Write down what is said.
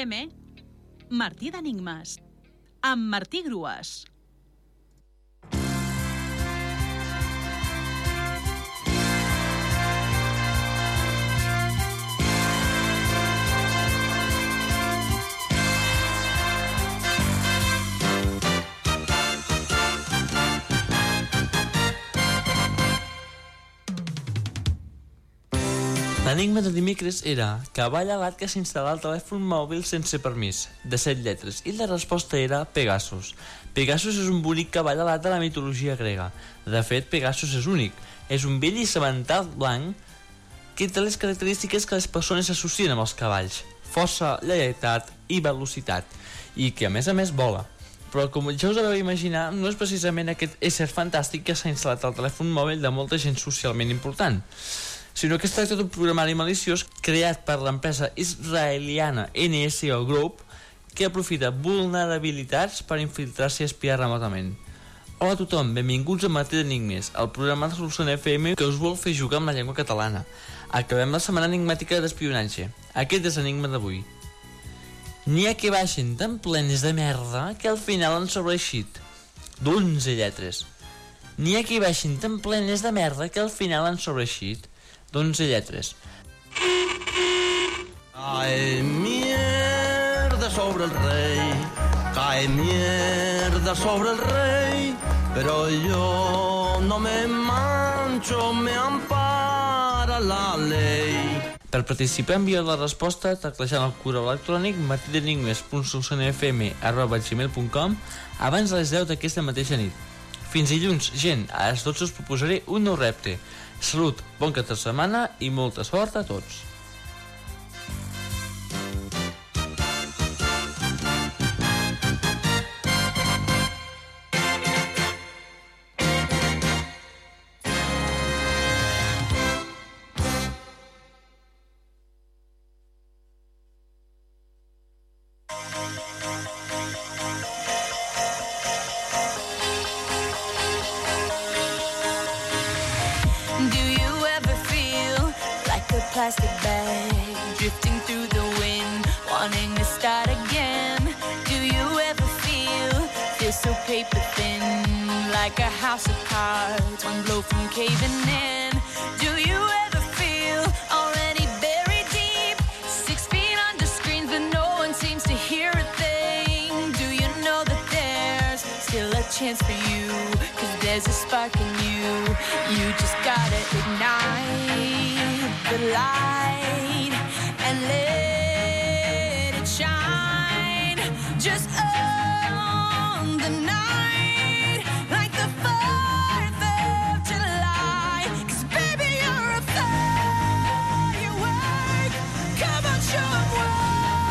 FM, Martí d'Enigmes, amb Martí Grues. L'enigma de dimecres era cavall alat que s'instal·la al telèfon mòbil sense permís, de set lletres, i la resposta era Pegasus. Pegasus és un bonic cavall alat de la mitologia grega. De fet, Pegasus és únic. És un vell i semental blanc que té les característiques que les persones associen amb els cavalls. Força, lleialtat i velocitat. I que, a més a més, vola. Però, com ja us deveu imaginar, no és precisament aquest ésser fantàstic que s'ha instal·lat al telèfon mòbil de molta gent socialment important sinó que es tracta d'un programari maliciós creat per l'empresa israeliana NSO Group que aprofita vulnerabilitats per infiltrar-se i espiar remotament. Hola a tothom, benvinguts a Matí d'Enigmes, el programa de Solució FM que us vol fer jugar amb la llengua catalana. Acabem la setmana enigmàtica d'espionatge. Aquest és l'enigma d'avui. N'hi ha que baixen tan plenes de merda que al final han sobreixit d'11 lletres. N'hi ha que baixen tan plenes de merda que al final han sobreixit d'11 lletres. Cae mierda sobre el rei, cae mierda sobre el rei, però jo no me mancho, me ampara la llei. Per participar envia la resposta tecleixant el correu electrònic martidenigmes.solsonfm.com abans de les 10 d'aquesta mateixa nit. Fins dilluns, gent, a les 12 us proposaré un nou repte. Salut, bon cap de setmana i molta sort a tots. Plastic bag drifting through the wind, wanting to start again? Do you ever feel feel so paper thin, like a house of cards, one blow from caving in? Do you ever feel already buried deep, six feet under screens, but no one seems to hear a thing? Do you know that there's still a chance for you? Cause there's a spark in you. You just gotta ignite the light and let